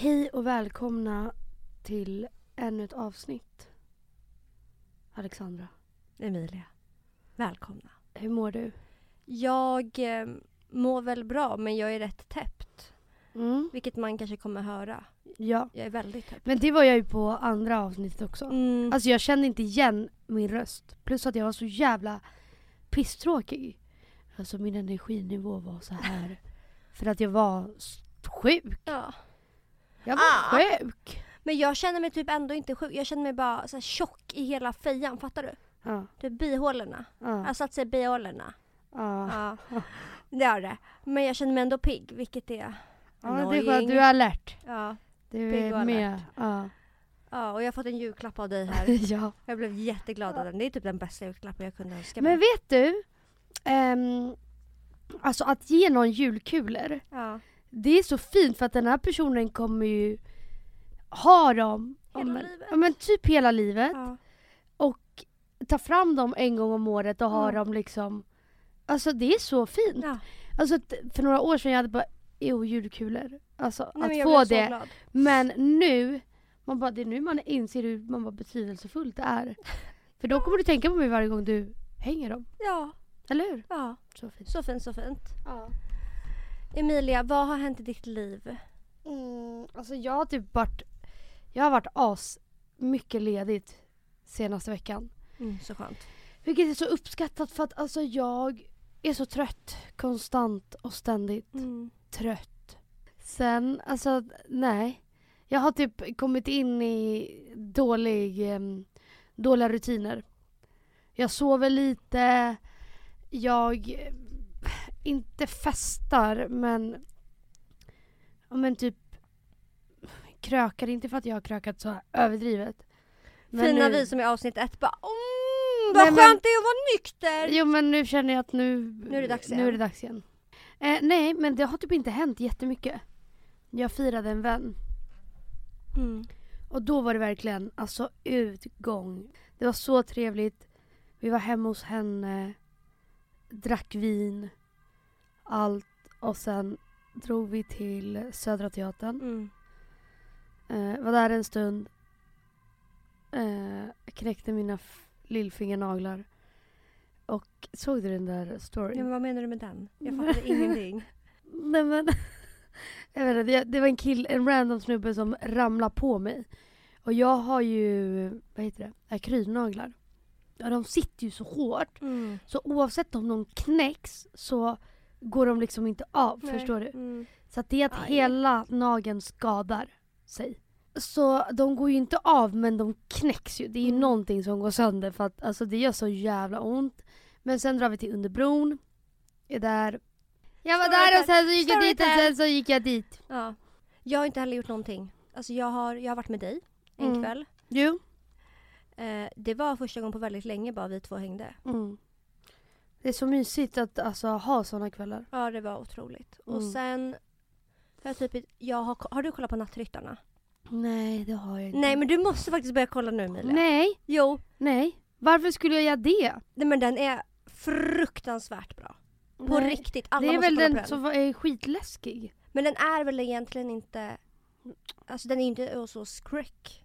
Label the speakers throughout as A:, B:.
A: Hej och välkomna till ännu ett avsnitt. Alexandra,
B: Emilia, välkomna.
A: hur mår du?
B: Jag eh, mår väl bra men jag är rätt täppt.
A: Mm.
B: Vilket man kanske kommer höra.
A: Ja,
B: Jag är väldigt täppt.
A: men det var jag ju på andra avsnittet också.
B: Mm.
A: Alltså jag kände inte igen min röst. Plus att jag var så jävla pisstråkig. Alltså min energinivå var så här. För att jag var sjuk.
B: ja.
A: Jag var
B: Ah.
A: sjuk.
B: Men jag känner mig typ ändå inte sjuk. Jag känner mig bara så här tjock i hela fejan. Fattar du?
A: Ja,
B: Typ bihålorna.
A: ja,
B: Jag satt sig i bihålorna.
A: ja.
B: Ja. Det är det. Men jag känner mig ändå pigg. Vilket är
A: ja det är skönt. Du är alert.
B: Ja.
A: Du
B: Pigg
A: är med. Ja.
B: ja. Och jag har fått en julklapp av dig här.
A: ja.
B: Jag blev jätteglad av den. Det är typ den bästa julklappen jag kunde önska
A: Men
B: mig.
A: vet du? ehm, alltså att ge någon julkulor.
B: Ja.
A: Det är så fint för att den här personen kommer ju ha dem
B: Hela
A: men,
B: livet.
A: ja, men typ hela livet.
B: Ja.
A: Och ta fram dem en gång om året och ha
B: Mm.
A: dem liksom. Alltså det är så fint.
B: ja.
A: Alltså för några år sedan jag hade bara jo julkulor. Alltså
B: Nej,
A: att få det. Men nu, man bara, det är nu man inser hur man var betydelsefullt det är. För då kommer du tänka på mig varje gång du hänger dem.
B: Ja,
A: Eller hur?
B: ja.
A: Så fint.
B: Så fint, så fint.
A: Ja.
B: Emilia, vad har hänt i ditt liv?
A: Mm, alltså jag har typ varit, jag har varit as mycket ledigt senaste veckan.
B: Mm, så skönt.
A: Vilket är så uppskattat för att alltså jag är så trött konstant och ständigt
B: Mm.
A: trött. Sen, alltså nej. Jag har typ kommit in i dålig, dåliga rutiner. Jag sover lite, jag inte festar men, men typ krökar, inte för att jag har krökat så här överdrivet. Men
B: Fina
A: nu-
B: vi som i avsnitt ett bara mm, vad
A: Nej,
B: skönt det är att vara nykter!
A: Jo men nu känner jag att nu,
B: Nu är det dags
A: Nu
B: igen.
A: är det dags igen. Eh, nej men det har typ inte hänt jättemycket. Jag firade en vän
B: Mm.
A: och då var det verkligen alltså utgång. Det var så trevligt. Vi var hemma hos henne, drack vin, allt och sen drog vi till Södra Teatern.
B: Mm.
A: Eh, var där en stund. Eh, knäckte mina lillfingernaglar. Och såg du den där storyn?
B: Ja, men vad menar du med den? Jag fattade ingenting.
A: Nej men. Jag vet inte, det var en kill, en random snubbe som ramlade på mig. Och jag har ju, vad heter det, akrylnaglar. Ja de sitter ju så hårt.
B: Mm.
A: Så oavsett om de knäcks så går de liksom inte av,
B: Nej.
A: förstår du?
B: Mm.
A: Så att det är att
B: Aj.
A: hela nageln skadar sig. Så de går ju inte av men de knäcks ju. Det är ju
B: Mm.
A: någonting som går sönder för att alltså, det gör så jävla ont. Men sen drar vi till Underbron. Är där. Jag var där och sen så gick jag dit och sen så gick jag dit.
B: Ja. Jag har inte heller gjort någonting. Alltså jag har, jag har varit med dig en
A: Mm.
B: kväll.
A: Jo.
B: Eh, det var första gången på väldigt länge bara vi två hängde.
A: Mm. Det är så mysigt att alltså, ha såna kvällar.
B: Ja det var otroligt. Och
A: Mm.
B: sen har jag typ, jag har, har du kollat på Nattryttarna?
A: Nej det har jag inte.
B: Nej men du måste faktiskt börja kolla nu Emilia.
A: Nej,
B: Jo,
A: nej. Varför skulle jag göra det?
B: nej, men den är fruktansvärt bra. På
A: Nej.
B: riktigt, alla
A: Det är
B: måste
A: väl
B: kolla
A: den
B: på den.
A: som är skitläskig.
B: Men den är väl egentligen inte, alltså den är inte så skräck.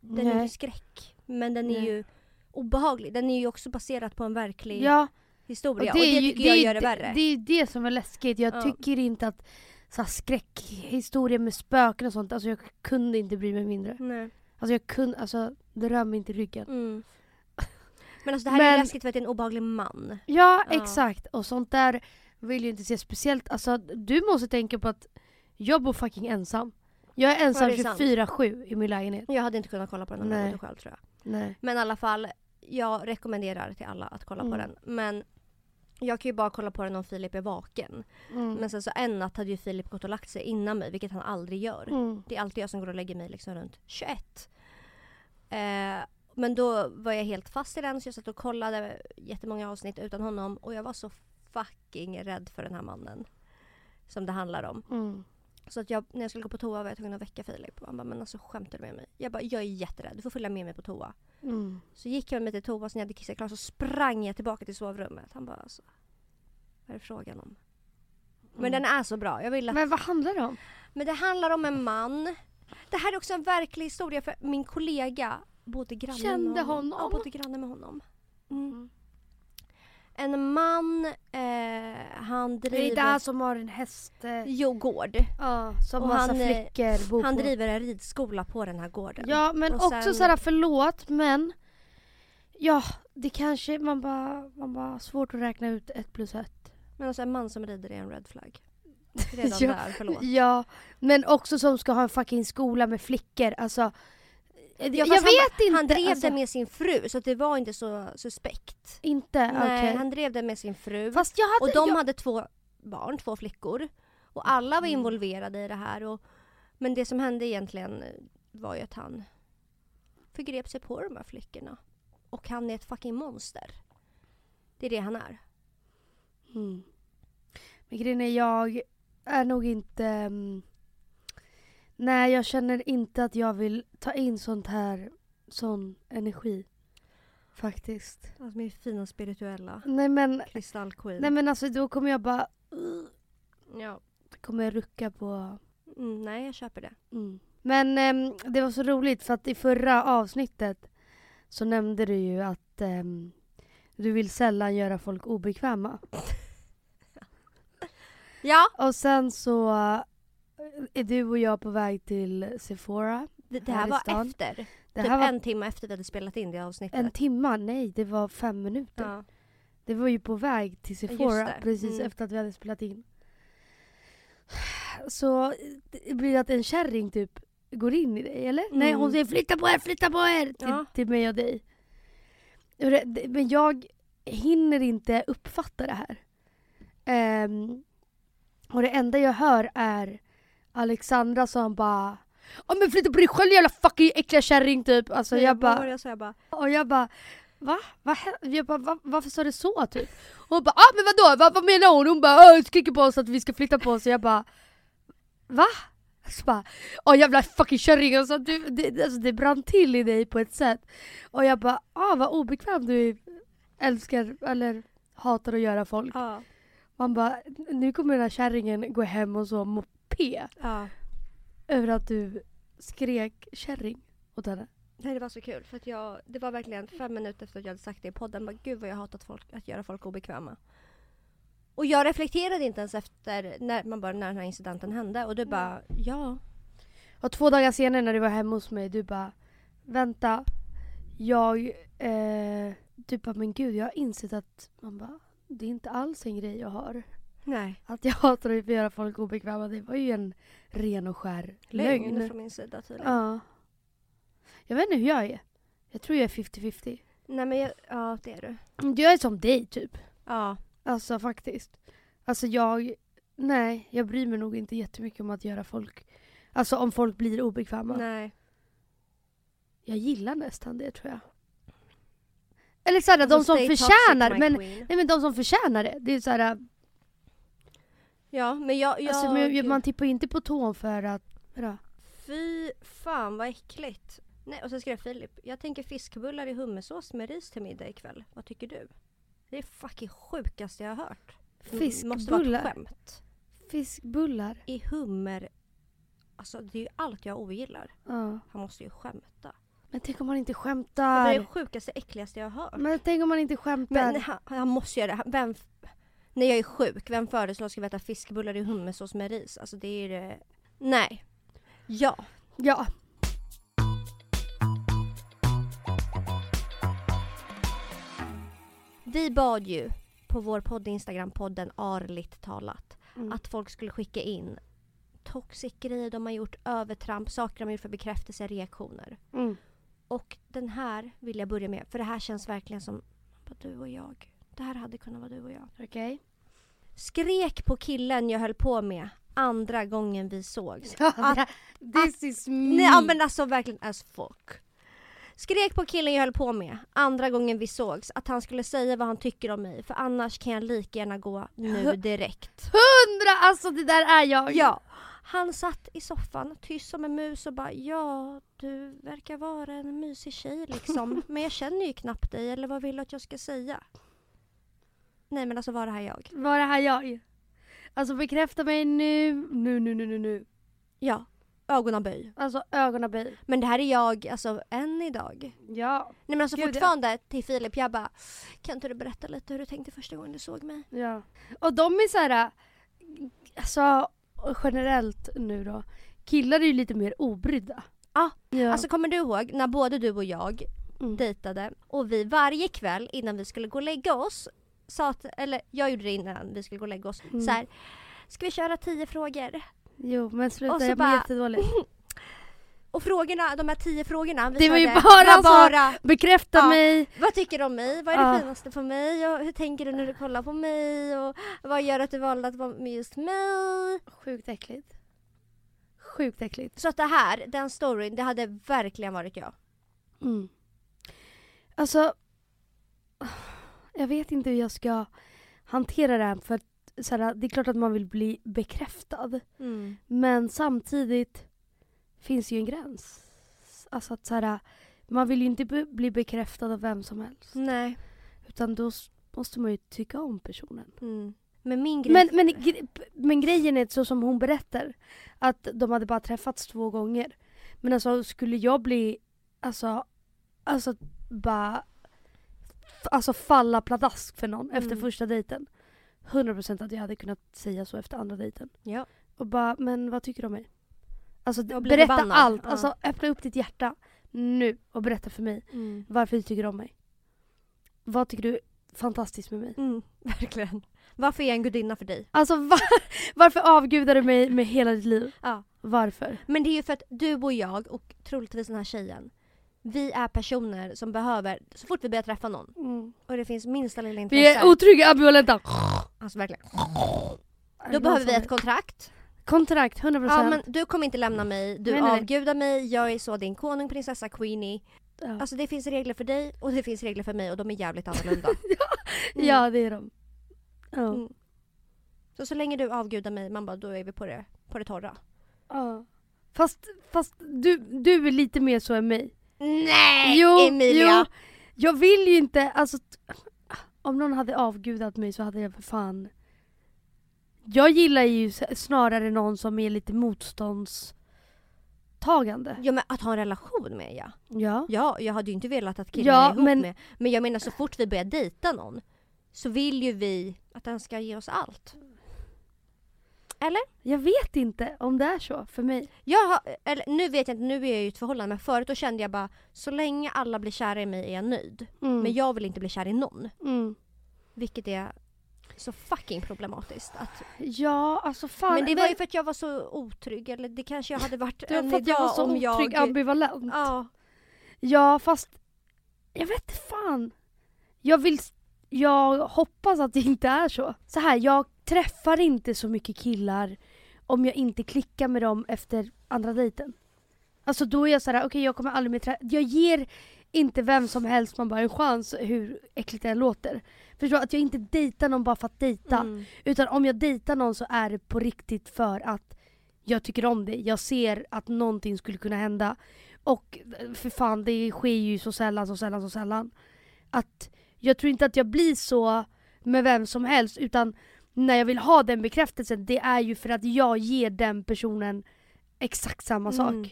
B: Den är
A: Nej.
B: inte skräck. Men den är
A: Nej.
B: ju obehaglig. Den är ju också baserad på en verklig
A: Ja,
B: historia. Och det,
A: är ju-
B: tycker jag
A: är-
B: gör det värre.
A: Det är det som är läskigt. Jag
B: Ja.
A: tycker inte att så här, skräckhistorier med spöken och sånt, alltså jag kunde inte bry mig mindre.
B: Nej.
A: Alltså jag kunde, alltså det rör mig inte i ryggen.
B: Mm. Men alltså det här är
A: Men-
B: läskigt för att det är en obehaglig man.
A: Ja,
B: Ja.
A: exakt. Och sånt där vill jag inte se speciellt. Alltså du måste tänka på att jag bor fucking ensam. Jag är ensam
B: det är sant.
A: 24-7 i min lägenhet.
B: Jag hade inte kunnat kolla på den jag
A: Nej.
B: själv tror jag.
A: Nej.
B: Men i alla fall, jag rekommenderar till alla att kolla på
A: Mm.
B: den. Men jag kan ju bara kolla på den om Filip är vaken.
A: Mm.
B: Men sen så en natt hade ju Filip gått och lagt sig innan mig, vilket han aldrig gör.
A: Mm.
B: Det är alltid jag som går och lägger mig liksom runt 21. Eh, men då var jag helt fast i den så jag satt och kollade jättemånga avsnitt utan honom och jag var så fucking rädd för den här mannen. Som det handlar om.
A: Mm.
B: Så att jag, när jag skulle gå på toa var jag tvungen att väcka Filip. Och han bara, men alltså skämtar du med mig? Jag bara, jag är jätterädd. Du får följa med mig på toa.
A: Mm.
B: Så gick jag med mig till toa, när jag hade kissat klart så sprang jag tillbaka till sovrummet. Han bara, alltså, vad är det frågan om? Men
A: Mm.
B: den är så bra. Jag vill att...
A: Men vad handlar det om?
B: Men det handlar om en man. Det här är också en verklig historia för min kollega bodde granne
A: Kände
B: med
A: honom?
B: Ja, bodde granne med honom. Mm. En man, eh, han
A: Det är
B: driver...
A: det här som har en häst... eh,
B: Jo, gård.
A: Ja, som
B: Och
A: massa
B: han, eh,
A: flickor bor
B: Han
A: på.
B: driver en ridskola på den här gården.
A: Ja men
B: Och
A: också
B: sen-
A: såhär förlåt men Ja det kanske man bara, man bara svårt att räkna ut ett plus ett.
B: Men alltså en man som rider är en red flag. Redan
A: Ja.
B: där, förlåt.
A: Ja men också som ska ha en fucking skola med flickor alltså
B: Ja,
A: Jag
B: fast
A: vet inte.
B: Han drev
A: alltså,
B: det med sin fru så det var inte så suspekt.
A: Inte?
B: Nej,
A: okej.
B: han drev det med sin fru.
A: Fast jag hade...
B: Och de
A: jag,
B: hade två barn, två flickor. Och alla var
A: Mm.
B: involverade i det här. Och, men det som hände egentligen var ju att han förgrep sig på de här flickorna. Och han är ett fucking monster. Det är det han är.
A: mm. Men grejen är jag är nog inte... mm, nej jag känner inte att jag vill ta in sånt här, sån energi. Faktiskt.
B: Alltså min fina spirituella
A: Nej men,
B: kristallqueen.
A: nej men alltså då kommer jag bara...
B: ja.
A: kommer jag rucka på...
B: mm, nej, jag köper det.
A: Mm. Men ehm, det var så roligt för att i förra avsnittet så nämnde du ju att ehm, du vill sällan göra folk obekväma.
B: Ja,
A: Och sen så är du och jag på väg till Sephora.
B: det, det
A: Här
B: här var efter.
A: Det
B: typ
A: var
B: en timme efter vi hade spelat in det avsnittet.
A: en timma, nej det var fem minuter.
B: ja.
A: Det var ju på väg till Sephora
B: det.
A: precis
B: Mm.
A: efter att vi hade spelat in. Så det blir att en kärring typ går in i dig eller? Nej
B: Mm.
A: hon säger flytta på er, flytta på er till,
B: Ja.
A: till mig och dig. Det- det- Men jag hinner inte uppfatta det här. Ehm, och det enda jag hör är Alexandra som bara Ja men flytta på dig själv jävla fucking äckliga kärring typ. Alltså jag
B: var
A: bara,
B: jag sa? Jag bara,
A: och jag bara Va? Va? Jag bara, va? Varför sa du så typ? Och hon bara ah men vadå? Va, vad menar hon? Hon bara "Åh, skriker på oss att vi ska flytta på oss och jag bara Va? Så bara åh jävla fucking kärring alltså, du, det, alltså det brann till i dig på ett sätt. Och jag bara ah vad obekväm du älskar eller hatar att göra folk.
B: ja.
A: Man bara nu kommer den här kärringen gå hem och så P
B: ja.
A: över att du skrek kärring åt henne.
B: Nej, det var så kul för att jag, det var verkligen fem minuter efter att jag hade sagt det i podden. Bara, Gud vad jag hatat folk, att göra folk obekväma. Och jag reflekterade inte ens efter när, man bara, när den här incidenten hände och du bara ja.
A: Och två dagar senare när du var hemma hos mig, du bara Vänta, jag... Eh, du bara, men gud jag har insett att man bara, det är inte alls en grej jag har.
B: Nej.
A: Att jag hatar att göra folk obekväma, det var ju en ren och skär
B: Lögn,
A: lögn.
B: från min sida tydligen.
A: Ja. Jag vet inte hur jag är. Jag tror jag är 50-50.
B: Nej men jag, ja det är du.
A: Jag är som dig typ.
B: Ja.
A: Alltså faktiskt. Alltså jag... Nej, jag bryr mig nog inte jättemycket om att göra folk... Alltså om folk blir obekväma.
B: Nej.
A: Jag gillar nästan det tror jag. Eller såhär,
B: Alltså,
A: de som förtjänar, men, nej men de som förtjänar det. Det är såhär,
B: Ja men jag, jag
A: alltså, men man tippar inte på tån för att, vadå?
B: Fy fan vad äckligt. Nej, och så skrev Filip, jag tänker fiskbullar i hummersås med ris till middag ikväll. Vad tycker du? Det är fucking sjukaste jag har hört. Det måste vara ett
A: Fiskbullar?
B: skämt.
A: Fiskbullar?
B: I hummer... Alltså det är ju allt jag ogillar.
A: Ja.
B: Han måste ju skämta.
A: Men tänk om man inte
B: Det är
A: skämtar?
B: det sjukaste, äckligaste jag har hört.
A: Men tänk om man inte skämtar?
B: Men han, han måste göra det. Han- Vem, när jag är sjuk, vem föreslår ska vi äta fiskbullar i hummersås med ris? Alltså det är det... Nej. Ja.
A: Ja.
B: Vi bad ju på vår podd Instagram-podden Arligt talat
A: Mm.
B: att folk skulle skicka in toxic grejer de har gjort, övertramp, saker de har gjort för bekräftelse, reaktioner.
A: Mm.
B: Och den här vill jag börja med, för det här känns verkligen som du och jag. Det här hade kunnat vara du och jag.
A: Okej.
B: Skrek på killen jag höll på med andra gången vi sågs.
A: Att, This is me.
B: Nej men alltså verkligen as fuck. Skrek på killen jag höll på med andra gången vi sågs att han skulle säga vad han tycker om mig för annars kan jag lika gärna gå nu direkt.
A: Hundra! Alltså det där är jag.
B: Ja. Han satt i soffan tyst som en mus och bara ja, du verkar vara en mysig tjej liksom. Men jag känner ju knappt dig eller vad vill du att jag ska säga? Nej men alltså var det här jag?
A: Var det här jag? Alltså bekräfta mig nu, nu, nu, nu, nu, nu.
B: Ja, ögonaböj.
A: Alltså ögonaböj.
B: Men det här är jag, alltså än idag.
A: Ja.
B: Nej men alltså
A: Gud,
B: fortfarande till Filip, jag bara Kan inte du berätta lite hur du tänkte första gången du såg mig?
A: Ja. Och de är så här, alltså generellt nu då, killar är ju lite mer obrydda.
B: Ja,
A: ja.
B: Alltså kommer du ihåg när både du och jag
A: mm.
B: dejtade och vi varje kväll innan vi skulle gå och lägga oss sa att, eller jag gjorde det innan vi skulle gå och lägga oss,
A: Mm.
B: så här, Ska vi köra tio frågor?
A: Jo men sluta, jag blir
B: bara-
A: jättedålig.
B: Och frågorna, de här tio frågorna vi
A: Det var ju bara
B: var bara
A: Bekräfta
B: Ja.
A: mig!
B: Vad tycker du om mig? Vad är det
A: Ja.
B: finaste för mig? Och hur tänker du när du kollar på mig? Och vad gör att du valde att vara med just mig?
A: Sjukt äckligt. Sjukt äckligt.
B: Så att det här, den storyn, det hade verkligen varit jag.
A: Mm. Alltså, jag vet inte hur jag ska hantera det här för att så här, det är klart att man vill bli bekräftad. Men samtidigt finns ju en gräns. Alltså att så här, man vill ju inte be- bli bekräftad av vem som helst.
B: Nej.
A: Utan då måste man ju tycka om personen.
B: Mm. Men min grej...
A: Men, men, gre- men grejen är så som hon berättar. Att de hade bara träffats två gånger. Men alltså skulle jag bli, alltså, alltså bara, alltså falla pladask för någon efter
B: Mm.
A: första dejten. 100% att jag hade kunnat säga så efter andra dejten.
B: Ja.
A: Och bara, men vad tycker du om mig? Alltså berätta
B: förbannad.
A: allt,
B: Ja.
A: alltså öppna upp ditt hjärta nu och berätta för mig
B: Mm.
A: varför du tycker om mig. Vad tycker du är fantastiskt med mig?
B: Mm. Verkligen. Varför är jag en gudinna för dig?
A: Alltså var, varför avgudar du mig med hela ditt liv?
B: Ja.
A: Varför?
B: Men det är ju för att du och jag och troligtvis den här tjejen vi är personer som behöver, så fort vi börjar träffa någon och det finns minsta lilla intresse.
A: Vi är otrygga, ambivalenta.
B: alltså verkligen. Då behöver vi ett kontrakt.
A: kontrakt, 100%.
B: Ja men du kommer inte lämna mig, du
A: Nej, nej, nej.
B: avgudar mig, jag är så din konung, prinsessa, queenie.
A: ja.
B: Alltså det finns regler för dig och det finns regler för mig och de är jävligt annorlunda. Mm.
A: ja det är de. Ja.
B: Mm. Så så länge du avgudar mig, man bara då är vi på det, på det torra.
A: ja. Fast, fast du, du är lite mer så än mig.
B: Nej
A: jo,
B: Emilia!
A: Jo, jag vill ju inte, alltså om någon hade avgudat mig så hade jag för fan Jag gillar ju snarare någon som är lite motståndstagande.
B: Ja men att ha en relation med ja.
A: Ja.
B: Ja, jag hade ju inte velat att killen
A: Ja,
B: är ihop
A: men-
B: med. Men jag menar så fort vi börjar dejta någon så vill ju vi att den ska ge oss allt. Eller?
A: Jag vet inte om det är så för mig.
B: Jag har, eller nu vet jag inte, nu är jag ju i ett förhållande men förut då kände jag bara så länge alla blir kära i mig är jag nöjd.
A: Mm.
B: Men jag vill inte bli kär i någon.
A: Mm.
B: Vilket är så fucking problematiskt. Att,
A: Ja, alltså fan.
B: men det var ju för att jag var så otrygg eller det kanske jag hade varit
A: var
B: än
A: för att jag var
B: idag
A: så
B: om
A: otrygg,
B: jag...
A: ambivalent.
B: Ja.
A: Ja, fast jag vet inte fan. Jag vill, jag hoppas att det inte är så. Så här, jag träffar inte så mycket killar om jag inte klickar med dem efter andra dejten. Alltså då är jag såhär, okej jag kommer aldrig mer träffa, jag ger inte vem som helst man bara en chans hur äckligt det än låter. Förstår? Att jag inte dejtar någon bara för att dejta.
B: Mm.
A: Utan om jag dejtar någon så är det på riktigt för att jag tycker om det. Jag ser att någonting skulle kunna hända. Och för fan, det sker ju så sällan, så sällan, så sällan. Att jag tror inte att jag blir så med vem som helst utan när jag vill ha den bekräftelsen det är ju för att jag ger den personen exakt samma sak.
B: Mm.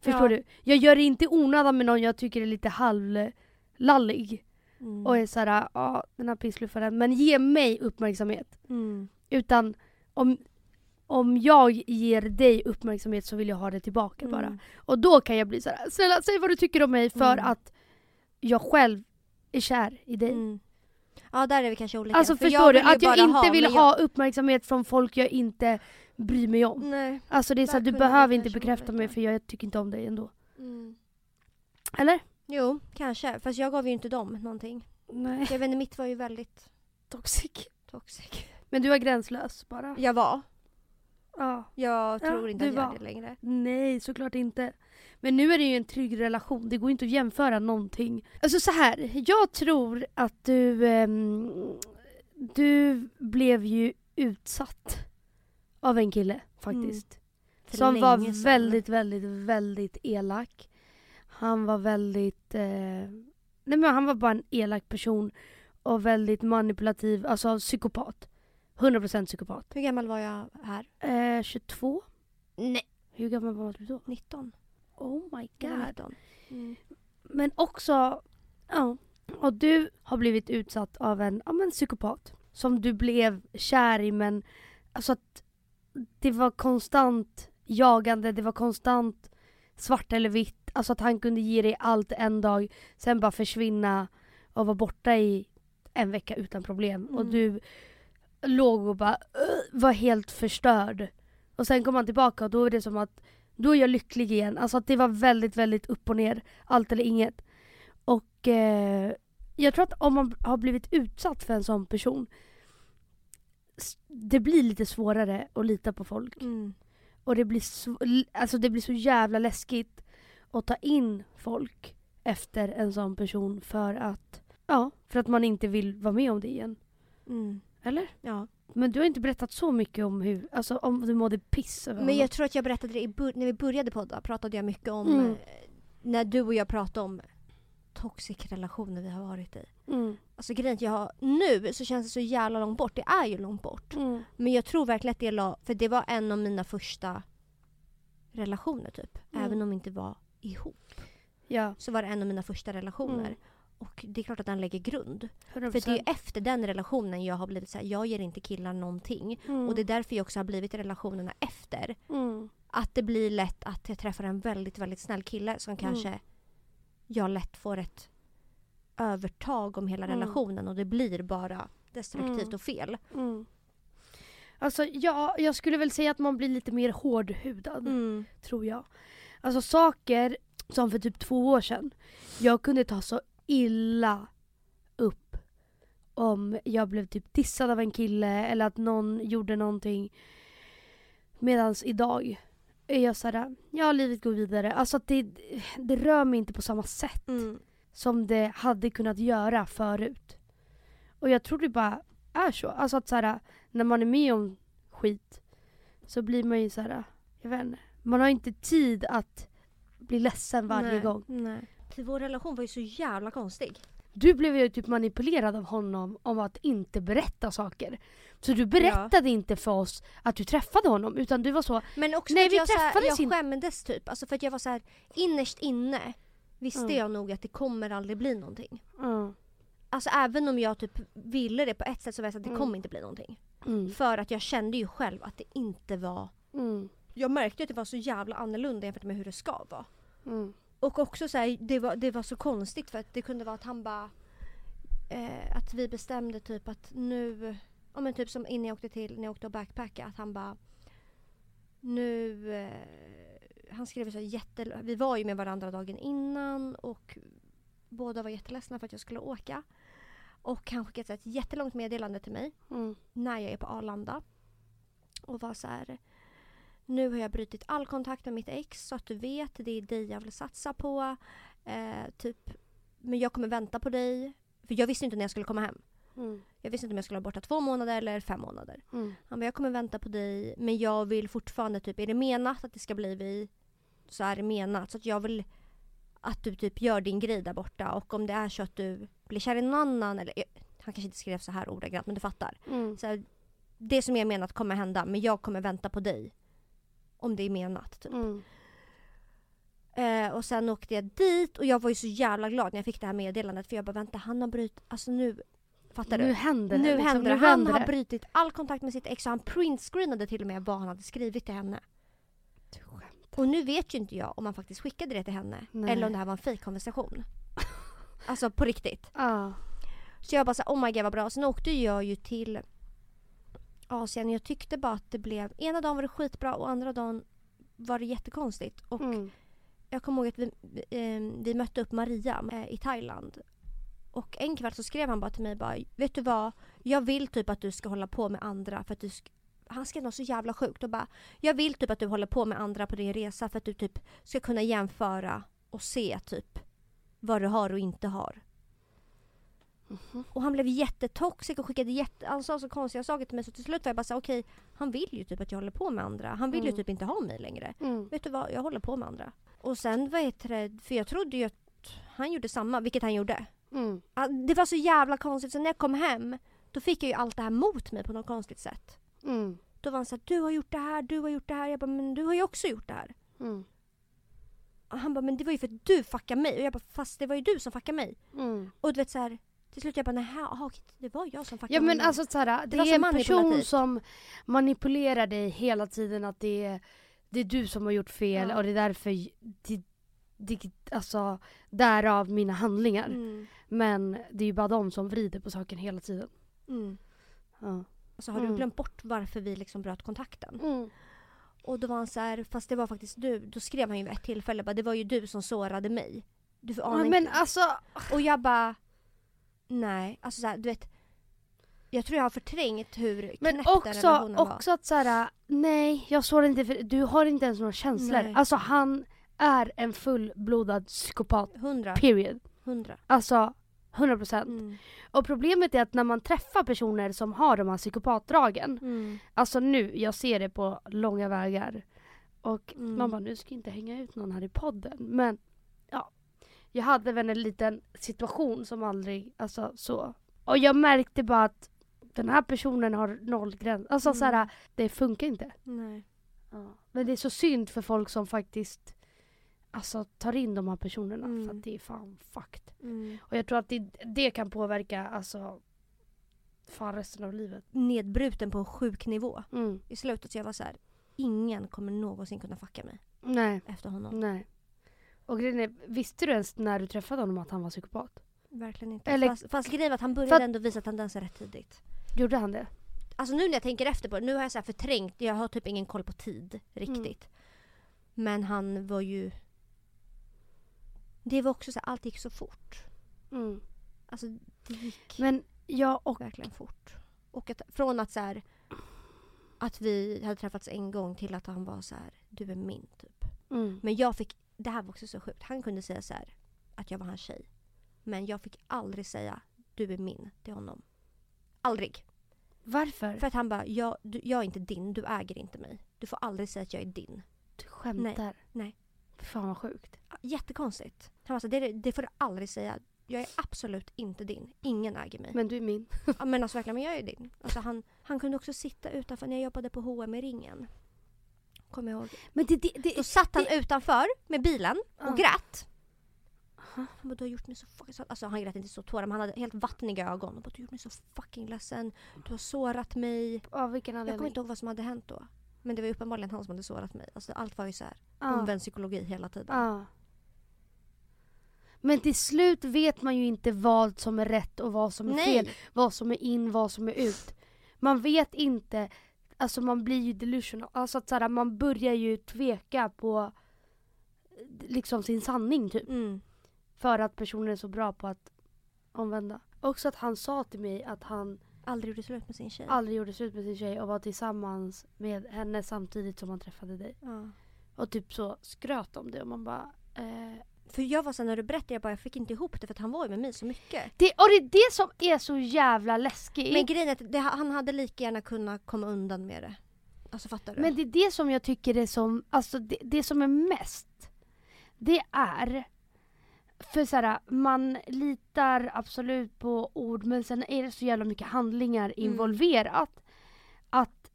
A: Förstår
B: Ja.
A: du? Jag gör det inte i onödan med någon jag tycker är lite halvlallig.
B: Mm.
A: Och är såhär, ja den här pissluffaren. Men ge mig uppmärksamhet.
B: Mm.
A: Utan om, om jag ger dig uppmärksamhet så vill jag ha det tillbaka bara.
B: Mm.
A: Och då kan jag bli så här: snälla säg vad du tycker om mig för
B: Mm.
A: att jag själv är kär i dig.
B: Ja där är vi kanske olika.
A: Alltså
B: För
A: förstår du? Att jag inte vill
B: men
A: ha uppmärksamhet från folk jag inte bryr mig om.
B: Nej.
A: Alltså det är så
B: Där
A: att du behöver inte bekräfta mig för jag tycker inte om dig ändå.
B: Mm.
A: Eller?
B: Jo, kanske. Fast jag gav ju inte dem någonting.
A: Nej.
B: Jag vet inte, mitt var ju väldigt
A: Toxic.
B: toxic.
A: Men du är gränslös bara.
B: Jag var.
A: Ja.
B: Jag tror inte
A: du
B: att jag
A: var.
B: är det längre.
A: Nej, såklart inte. Men nu är det ju en trygg relation, det går inte att jämföra någonting. Alltså så här, jag tror att du... ehm, du blev ju utsatt av en kille faktiskt.
B: För
A: Som var
B: sedan.
A: väldigt, väldigt, väldigt elak. Han var väldigt... Eh, nej men han var bara en elak person. Och väldigt manipulativ, alltså psykopat. 100% psykopat.
B: Hur gammal var jag här?
A: Eh, 22?
B: Nej.
A: Hur gammal var du då?
B: 19.
A: Oh my god.
B: 19. Mm.
A: Men också, ja. Och du har blivit utsatt av en, ja, men psykopat. Som du blev kär i men alltså att det var konstant jagande, det var konstant svart eller vitt. Alltså att han kunde ge dig allt en dag, sen bara försvinna och vara borta i en vecka utan problem. Och
B: Mm.
A: du låg och bara var helt förstörd. Och sen kom han tillbaka och då är det som att då är jag lycklig igen. Alltså att det var väldigt, väldigt upp och ner. Allt eller inget. Och eh, jag tror att om man har blivit utsatt för en sån person det blir lite svårare att lita på folk.
B: Mm.
A: Och det blir, l- alltså det blir så jävla läskigt att ta in folk efter en sån person för att, ja, för att man inte vill vara med om det igen.
B: Mm.
A: Eller?
B: Ja.
A: Men du har inte berättat så mycket om hur, alltså om du mådde piss över
B: Men jag tror att jag berättade det i när vi började podda pratade jag mycket om
A: Mm.
B: eh, när du och jag pratade om toxic relationer vi har varit i.
A: Mm.
B: Alltså grejen jag har, nu så känns det så jävla långt bort. Det är ju långt bort.
A: Mm.
B: Men jag tror verkligen att det la, för det var en av mina första relationer typ.
A: Mm.
B: Även om vi inte var ihop.
A: Ja,
B: Så var det en av mina första relationer.
A: Mm.
B: Och det är klart att den lägger grund.
A: 100%.
B: För det är ju efter den relationen jag har blivit så här, jag ger inte killar någonting.
A: mm.
B: Och det är därför jag också har blivit i relationerna efter.
A: mm.
B: Att det blir lätt att jag träffar en väldigt, väldigt snäll kille som kanske jag lätt får ett övertag om hela
A: Mm.
B: relationen och det blir bara destruktivt
A: Mm.
B: och fel.
A: Mm. Alltså ja, jag skulle väl säga att man blir lite mer hårdhudad.
B: Mm.
A: tror jag. Alltså saker som för typ två år sedan. Jag kunde ta så illa upp om jag blev typ dissad av en kille eller att någon gjorde någonting. Medans idag är jag såhär, ja livet går vidare. Alltså att det, det rör mig inte på samma sätt
B: Mm.
A: som det hade kunnat göra förut. Och jag tror det bara är så. Alltså att såhär, när man är med om skit så blir man ju såhär, jag vet inte. Man har inte tid att bli ledsen varje
B: Nej,
A: gång.
B: Nej. För vår relation var ju så jävla konstig.
A: Du blev ju typ manipulerad av honom om att inte berätta saker. Så du berättade inte för oss att du träffade honom utan du var så,
B: Men också
A: Nej,
B: att
A: vi
B: jag,
A: träffades
B: jag
A: inte.
B: skämdes typ. Alltså för att jag var så här innerst inne visste
A: Mm.
B: jag nog att det kommer aldrig bli någonting.
A: mm,
B: Alltså även om jag typ ville det på ett sätt så var jag så att det
A: Mm.
B: kommer inte bli någonting.
A: mm,
B: För att jag kände ju själv att det inte var...
A: mm,
B: Jag märkte att det var så jävla annorlunda jämfört med hur det ska vara. Och också så här, det, var, det var så konstigt för att det kunde vara att han bara... Eh, att vi bestämde typ att nu... Ja men typ som innan jag åkte till, när jag åkte och backpacka att han bara... Nu... Eh, han skrev så jätte... Vi var ju med varandra dagen innan och båda var jätteledsna för att jag skulle åka. Och han skickade ett jättelångt meddelande till mig
A: mm,
B: när jag är på Arlanda. Och var så här. Nu har jag brutit all kontakt med mitt ex så att du vet, det är dig jag vill satsa på. Eh, typ, men jag kommer vänta på dig. För jag visste inte när jag skulle komma hem.
A: mm,
B: Jag visste inte om jag skulle vara borta två månader eller fem månader.
A: mm,
B: Han bara, jag kommer vänta på dig men jag vill fortfarande typ, är det menat att det ska bli vi så är det menat. Så att jag vill att du typ gör din grej där borta och om det är så att du blir kär i någon annan eller han kanske inte skrev så här ordagrant men du fattar.
A: mm,
B: Så här, det som är menat kommer hända men jag kommer vänta på dig. Om det är menat. Typ.
A: mm,
B: Eh, och sen åkte jag dit och jag var ju så jävla glad när jag fick det här meddelandet för jag bara vänta han har brutit, alltså nu, fattar du?
A: Nu händer det.
B: nu
A: liksom.
B: händer det. Han
A: vänder
B: har
A: det.
B: brutit all kontakt med sitt ex och han printscreenade till och med vad han hade skrivit till henne.
A: Du.
B: Och nu vet ju inte jag om han faktiskt skickade det till henne
A: Nej.
B: eller om det här var en fejkkonversation. alltså på riktigt.
A: Ja.
B: Så jag bara så här, oh my god vad bra. Sen åkte jag ju till Asien. Jag tyckte bara att det blev, ena dagen var det skitbra och andra dagen var det jättekonstigt. Och
A: Mm.
B: jag kommer ihåg att vi, eh, vi mötte upp Maria eh, i Thailand. Och en kväll så skrev han bara till mig bara, vet du vad? Jag vill typ att du ska hålla på med andra för att du sk- han skrev något så jävla sjukt och bara Jag vill typ att du håller på med andra på din resa för att du typ ska kunna jämföra och se typ vad du har och inte har.
A: Mhm.
B: Och han blev jättetoxic och skickade jätte, han sa så konstiga saker till mig så till slut var jag bara så här, okej han vill ju typ att jag håller på med andra. Han vill ju
A: Mm.
B: typ inte ha mig längre.
A: Mm.
B: Vet du vad, jag håller på med andra. Och sen vad heter det, för jag trodde ju att han gjorde samma, vilket han gjorde.
A: Mm.
B: Ja, Det var så jävla konstigt, så när jag kom hem Då fick jag ju allt det här mot mig på något konstigt sätt.
A: Mm.
B: Då var han såhär, du har gjort det här, du har gjort det här. Jag bara, men du har ju också gjort det här.
A: Mm.
B: Han bara, men det var ju för att du fuckade mig. Och jag bara, fast det var ju du som fuckade mig.
A: Mm.
B: Och du vet såhär, till slut jag bara, nej, aha, okej, det var jag som fuckade
A: Ja men alltså såhär, det,
B: så
A: är en person som manipulerar dig hela tiden att det är, det är du som har gjort fel
B: Ja.
A: och det är därför, det, det, alltså därav mina handlingar.
B: Mm.
A: Men det är ju bara de som vrider på saken hela tiden.
B: Mm.
A: Ja.
B: Alltså har
A: Mm.
B: du glömt bort varför vi liksom bröt kontakten?
A: Mm.
B: Och då var han så här, fast det var faktiskt du. Då skrev han ju vid ett tillfälle bara, det var ju du som sårade mig. Du får
A: Ja, men
B: inte.
A: alltså,
B: Och jag bara, nej. Alltså så här, du vet. Jag tror jag har förträngt hur
A: men
B: knäpp den
A: också,
B: relationen var.
A: också att såhär, nej jag såg inte för du har inte ens några känslor.
B: Nej.
A: Alltså han är en fullblodad psykopat.
B: Hundra.
A: Period.
B: Hundra.
A: Alltså 100%.
B: Mm.
A: Och problemet är att när man träffar personer som har de här psykopatdragen,
B: Mm.
A: alltså nu, jag ser det på långa vägar. Och
B: Mm.
A: man bara, nu ska jag inte hänga ut någon här i podden. Men jag hade väl en liten situation som aldrig, alltså så. Och jag märkte bara att den här personen har noll gräns. Alltså
B: Mm.
A: så här, det funkar inte.
B: Nej.
A: Ja. Men det är så synd för folk som faktiskt alltså, tar in de här personerna.
B: Mm.
A: För att det är fan fucked.
B: Mm.
A: Och jag tror att det, det kan påverka alltså fan resten av livet.
B: Nedbruten på en sjuk nivå.
A: Mm.
B: I slutet så jag var så här, ingen kommer någonsin kunna fucka mig
A: Nej,
B: efter honom.
A: nej. Och är, visste du ens när du träffade honom att han var psykopat?
B: Verkligen inte.
A: Eller-
B: fast, fast grejen var att han började
A: För att-
B: ändå visa tendenser rätt tidigt.
A: Gjorde han det?
B: Alltså nu när jag tänker efter på det, nu har jag så här förträngt, jag har typ ingen koll på tid riktigt. Men han var ju... Det var också så här, allt gick så fort.
A: Mm.
B: Alltså det gick
A: Men jag och...
B: verkligen fort. Och att, från att så här, att vi hade träffats en gång till att han var så här, du är min typ.
A: Mm.
B: Men jag fick, det här var också så sjukt, han kunde säga så här, att jag var hans tjej. Men jag fick aldrig säga, du är min till honom. Aldrig.
A: Varför?
B: För att han bara, jag, du, jag är inte din, du äger inte mig. Du får aldrig säga att jag är din.
A: Du skämtar?
B: nej.
A: Fy Fan vad sjukt.
B: Jättekonstigt. Han så, det, det får du aldrig säga. Jag är absolut inte din. Ingen äger mig.
A: Men du är min.
B: Ja, men alltså verkligen, men jag är din. Alltså, han, han kunde också sitta utanför när jag jobbade på H&M i ringen. Kommer jag ihåg.
A: Men det, det, det,
B: Då satt han utanför med bilen och grät. Han bara, du har gjort mig så fucking... så-" Alltså han grät inte så tårar men han hade helt vattniga ögon. Han bara, du har gjort mig så fucking ledsen. Du har sårat mig.
A: Av vilken
B: Jag kommer
A: anledning?
B: inte ihåg vad som hade hänt då. Men det var uppenbarligen han som hade sårat mig. Alltså allt var ju så här
A: Ja.
B: omvänd psykologi hela tiden.
A: Ja. Men till slut vet man ju inte vad som är rätt och vad som är fel.
B: Nej!
A: Vad som är in, vad som är ut. Man vet inte, alltså man blir ju delusional. Alltså att så här, man börjar ju tveka på eh, liksom sin sanning typ.
B: Mm.
A: För att personen är så bra på att omvända. Också att han sa till mig att han
B: Aldrig gjorde slut med sin tjej.
A: aldrig gjorde slut med sin tjej och var tillsammans med henne samtidigt som han träffade dig.
B: Ja.
A: Och typ så skröt om det och man bara... Eh.
B: För jag var så när du berättade, jag bara jag fick inte ihop det för att han var ju med mig så mycket.
A: Det, och det är det som är så jävla läskigt.
B: Men grejen är att det, han hade lika gärna kunnat komma undan med det. Alltså fattar du?
A: Men det är det som jag tycker är som, alltså det, det som är mest, det är, för så här, man litar absolut på ord men sen är det så jävla mycket handlingar
B: Mm.
A: involverat. Att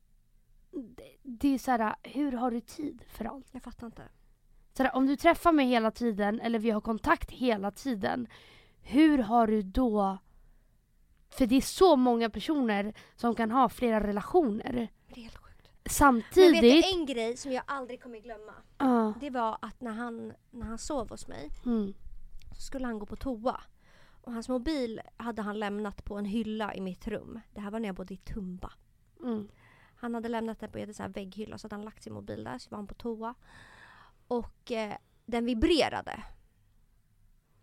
A: det, det är så här, hur har du tid för allt?
B: Jag fattar inte.
A: Så här, om du träffar mig hela tiden eller vi har kontakt hela tiden, hur har du då för det är så många personer som kan ha flera relationer
B: Det är helt sjukt. Men
A: samtidigt.
B: vet du en grej som jag aldrig kommer glömma?
A: Ja.
B: Det var att när han, när han sov hos mig
A: Mm.
B: så skulle han gå på toa. Och hans mobil hade han lämnat på en hylla i mitt rum. Det här var när jag bodde i Tumba.
A: Mm.
B: Han hade lämnat den på en vägghylla så hade han lagt sin mobil där så var han på toa. Och eh, den vibrerade.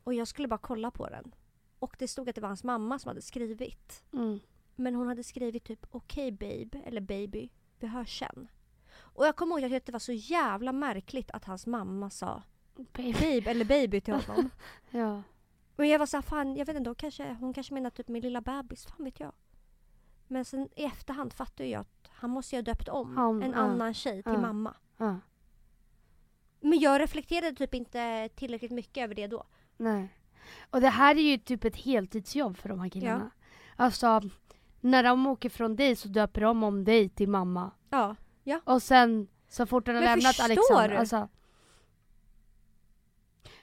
B: Och jag skulle bara kolla på den. Och det stod att det var hans mamma som hade skrivit.
A: Mm.
B: Men hon hade skrivit typ okej babe eller baby, vi hörs sen. Och jag kommer ihåg att det var så jävla märkligt att hans mamma sa
A: Baby.
B: babe eller baby till honom.
A: Ja.
B: Men jag var så här, fan jag vet inte, hon kanske, hon kanske menar typ min lilla bebis, fan vet jag. Men sen i efterhand fattar jag att han måste ju ha döpt om
A: Han-
B: en
A: ja.
B: annan tjej till
A: Ja.
B: mamma.
A: ja.
B: Men jag reflekterade typ inte tillräckligt mycket över det då.
A: Nej. Och det här är ju typ ett heltidsjobb för de här killarna. Alltså, när de åker från dig så döper de om dig till mamma.
B: Ja.
A: Och sen så fort den har
B: Men
A: lämnat Alexander. Alltså.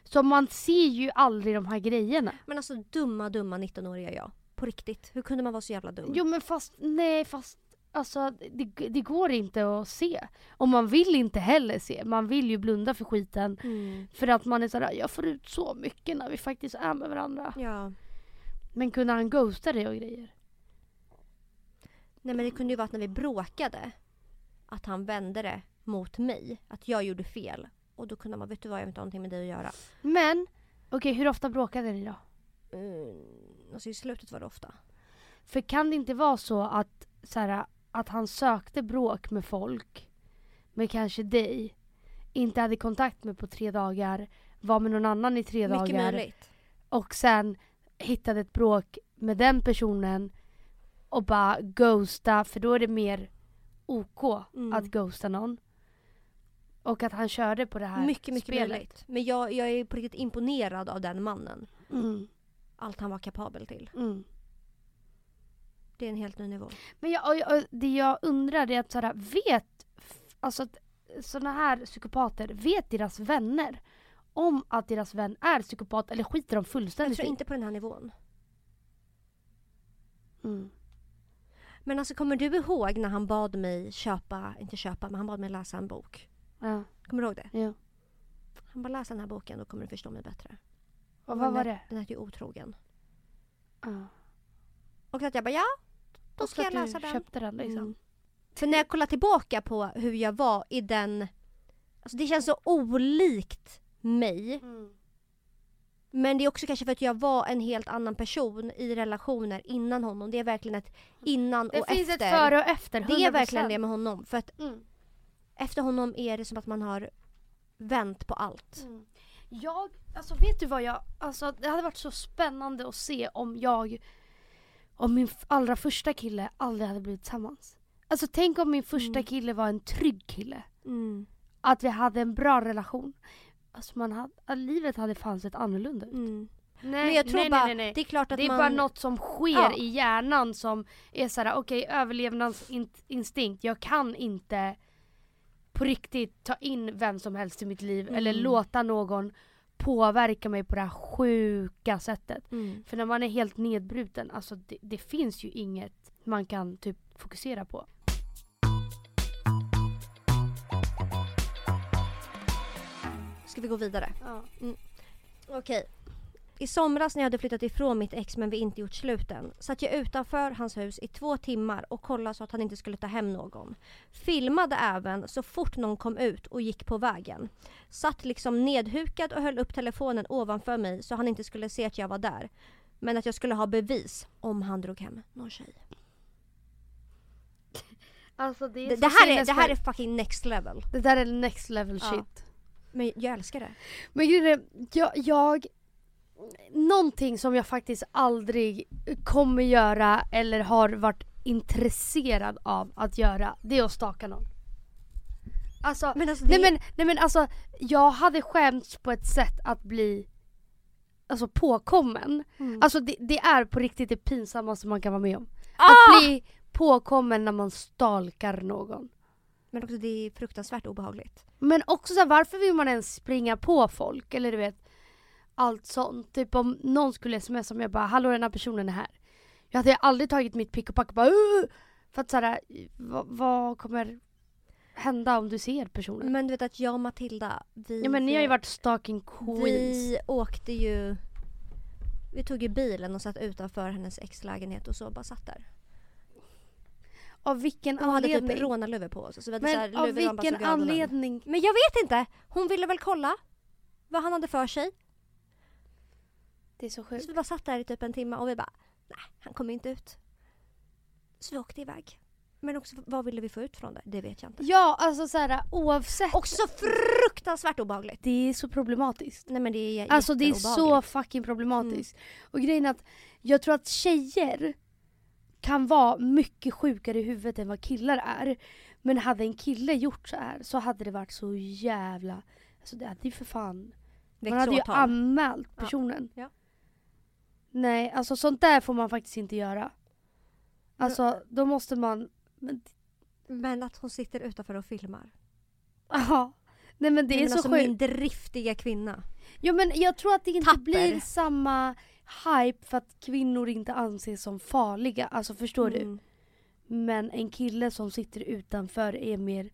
A: Så man ser ju aldrig de här grejerna.
B: Men alltså dumma, dumma 19-åriga jag. På riktigt. Hur kunde man vara så jävla dum?
A: Jo men fast, nej fast Alltså det, det går inte att se. Och man vill inte heller se. Man vill ju blunda för skiten.
B: Mm.
A: För att man är sådär, jag får ut så mycket när vi faktiskt är med varandra.
B: Ja.
A: Men kunde han ghosta dig och grejer?
B: Nej men det kunde ju vara att när vi bråkade att han vände det mot mig. Att jag gjorde fel. Och då kunde man, vet du vad, jag vill inte någonting med dig att göra.
A: Men, okej hur ofta bråkade ni då?
B: Mm. Alltså i slutet var det ofta.
A: För kan det inte vara så att, så här, att han sökte bråk med folk, med kanske dig, inte hade kontakt med på tre dagar, var med någon annan i tre
B: Mycket
A: dagar
B: möjligt.
A: och sen hittade ett bråk med den personen och bara ghosta, för då är det mer OK
B: Mm.
A: att ghosta någon. Och att han körde på det här
B: Mycket, mycket
A: spelet.
B: möjligt. Men jag, jag är på riktigt imponerad av den mannen.
A: Mm,
B: Allt han var kapabel till.
A: mm.
B: Det är en helt ny nivå.
A: Men jag, och jag, och det jag undrar är att såhär, vet, alltså sådana här psykopater, vet deras vänner om att deras vän är psykopat eller skiter de
B: Jag
A: fullständigt
B: tror
A: i?
B: inte på den här nivån.
A: Mm.
B: Men alltså kommer du ihåg när han bad mig köpa, inte köpa, men han bad mig läsa en bok?
A: Ja,
B: Kommer du ihåg det?
A: ja.
B: Han bara läs den här boken, då kommer du förstå mig bättre.
A: Och vad var det?
B: Den heter ju Otrogen.
A: Ja.
B: Och att jag bara ja, då ska jag
A: du
B: den.
A: köpte den liksom.
B: Mm. För när jag kollar tillbaka på hur jag var i den, alltså det känns så olikt mig.
A: Mm.
B: Men det är också kanske för att jag var en helt annan person i relationer innan honom. Det är verkligen ett innan
A: Det
B: och
A: finns
B: efter.
A: ett före och efter, 100%.
B: det är verkligen det med honom. För att
A: Mm.
B: efter honom är det som att man har vänt på allt.
A: Mm. Jag, alltså vet du vad jag, alltså det hade varit så spännande att se om jag om min allra första kille aldrig hade blivit tillsammans. Alltså tänk om min första
B: Mm.
A: kille var en trygg kille.
B: Mm.
A: Att vi hade en bra relation. Alltså man hade, att livet hade fan sett annorlunda ut.
B: Mm.
A: Nej,
B: Men jag tror
A: nej,
B: bara,
A: nej, nej,
B: det är klart att
A: Det är
B: man...
A: bara något som sker
B: Ja.
A: i hjärnan som är såhär, okej överlevnadsinstinkt, jag kan inte på riktigt ta in vem som helst i mitt liv eller
B: Mm.
A: låta någon påverka mig på det här sjuka sättet.
B: Mm.
A: För när man är helt nedbruten, alltså det, det finns ju inget man kan typ fokusera på.
B: Ska vi gå vidare?
A: Ja.
B: Okej. I somras när jag hade flyttat ifrån mitt ex men vi inte gjort sluten satt jag utanför hans hus i två timmar och kollade så att han inte skulle ta hem någon. Filmade även så fort någon kom ut och gick på vägen. Satt liksom nedhukad och höll upp telefonen ovanför mig så han inte skulle se att jag var där. Men att jag skulle ha bevis om han drog hem någon tjej.
A: Alltså det, är
B: Det, det, här, är, det här är fucking next level.
A: det där är next level
B: Ja.
A: shit.
B: Men jag älskar det.
A: Men grejen jag, jag... Någonting som jag faktiskt aldrig kommer göra eller har varit intresserad av att göra, det är att staka någon. Alltså,
B: Men alltså det,
A: nej, men, nej men alltså, jag hade skämts på ett sätt att bli alltså, påkommen.
B: Mm.
A: Alltså det, det är på riktigt det pinsammaste man kan vara med om.
B: ah!
A: Att bli påkommen när man stalkar någon.
B: Men också det är fruktansvärt obehagligt.
A: Men också så här, varför vill man ens springa på folk? Eller du vet, allt sånt. Typ om någon skulle smsa mig och bara “Hallå den här personen är här”. Jag hade aldrig tagit mitt pick och pack och bara "Åh!" För att såhär, vad, vad kommer hända om du ser personen?
B: Men du vet att jag och Matilda, vi...
A: ja men ni har ju varit stalking queens.
B: Vi åkte ju... Vi tog ju bilen och satt utanför hennes exlägenhet och så bara satt där.
A: Av vilken
B: hade
A: anledning?
B: typ rånarluvor på oss. Så vi hade så här
A: men av vilken anledning?
B: Men jag vet inte! Hon ville väl kolla vad han hade för sig.
A: Det är så
B: Så
A: sjukt.
B: vi bara satt där i typ en timme och vi bara, nej han kommer inte ut. Så vi åkte iväg. Men också vad ville vi få ut från det? Det vet jag inte.
A: Ja alltså såhär oavsett.
B: Också så fruktansvärt obehagligt.
A: det är så problematiskt.
B: Nej men det är
A: Alltså det är så fucking problematiskt. Och grejen är att jag tror att tjejer kan vara mycket sjukare i huvudet än vad killar är. Men hade en kille gjort så här så hade det varit så jävla... Alltså det hade ju för fan... Man hade ju anmält
B: Ja.
A: personen.
B: Ja.
A: Nej, alltså sånt där får man faktiskt inte göra. Alltså då måste man... Men,
B: Men att hon sitter utanför och filmar.
A: aha. Nej men det
B: Nej,
A: är
B: men
A: så
B: alltså
A: sjukt.
B: min driftiga kvinna.
A: Jo men jag tror att det inte
B: Tapper.
A: blir samma hype för att kvinnor inte anses som farliga. Alltså förstår du?
B: Mm.
A: Men en kille som sitter utanför är mer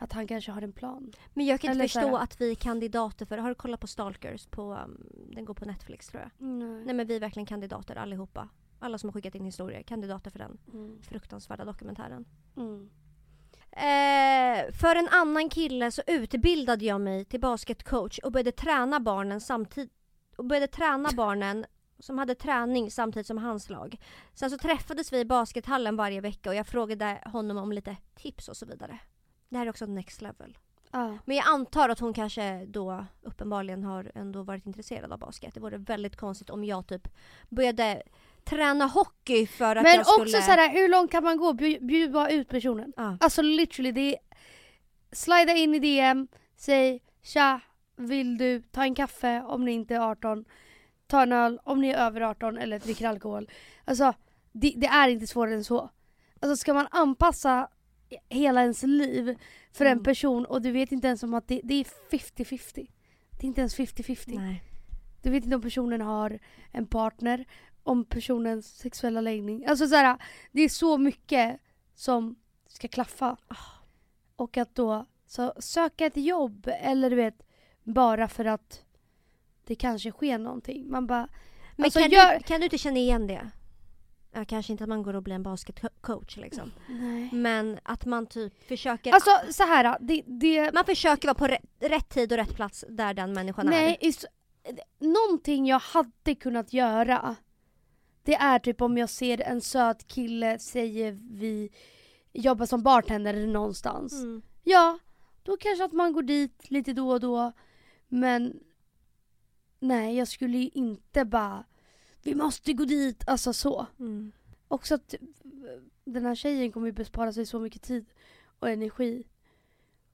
A: att han kanske har en plan.
B: Men jag kan inte
A: Eller
B: förstå
A: såhär-
B: att vi är kandidater för, har du kollat på Stalkers? På, um, den går på Netflix tror jag.
A: Nej.
B: Nej men vi är verkligen kandidater allihopa. Alla som har skickat in historier, kandidater för den
A: Mm.
B: fruktansvärda dokumentären.
A: Mm.
B: Eh, för en annan kille så utbildade jag mig till basketcoach och började träna barnen samtidigt och började träna barnen som hade träning samtidigt som hans lag. Sen så träffades vi i baskethallen varje vecka och jag frågade honom om lite tips och så vidare. Det här är också next level.
A: Ja.
B: Men jag antar att hon kanske då uppenbarligen har ändå varit intresserad av basket. Det vore väldigt konstigt om jag typ började träna hockey för att
A: Men
B: jag skulle...
A: också så här, hur långt kan man gå? Bjud, bjud bara ut personen.
B: Ja.
A: Alltså literally, det är... Slida in i DM, säg tja, vill du ta en kaffe om ni inte är 18? Ta en öl om ni är över 18 eller dricker alkohol. Alltså, det, det är inte svårare än så. Alltså ska man anpassa hela ens liv för en
B: Mm.
A: person och du vet inte ens om att det, det är 50-50. Det är inte ens 50-50.
B: Nej.
A: Du vet inte om personen har en partner, om personens sexuella läggning. Alltså så här, det är så mycket som ska klaffa.
B: Ah.
A: Och att då så söka ett jobb eller du vet bara för att det kanske sker någonting. Man bara,
B: Men
A: Alltså,
B: kan,
A: gör-
B: du, kan du inte känna igen det? Ja, kanske inte att man går och blir en basketcoach liksom.
A: nej.
B: Men att man typ försöker...
A: Alltså så här, det, det
B: man försöker vara på rätt, rätt tid och rätt plats där den människan
A: Nej,
B: är.
A: i så- någonting jag hade kunnat göra det är typ om jag ser en söt kille, säger vi jobbar som bartender någonstans.
B: Mm.
A: Ja, då kanske att man går dit lite då och då. Men nej, jag skulle ju inte bara vi måste gå dit, alltså så.
B: Mm.
A: Också att eh, den här tjejen kommer ju bespara sig så mycket tid och energi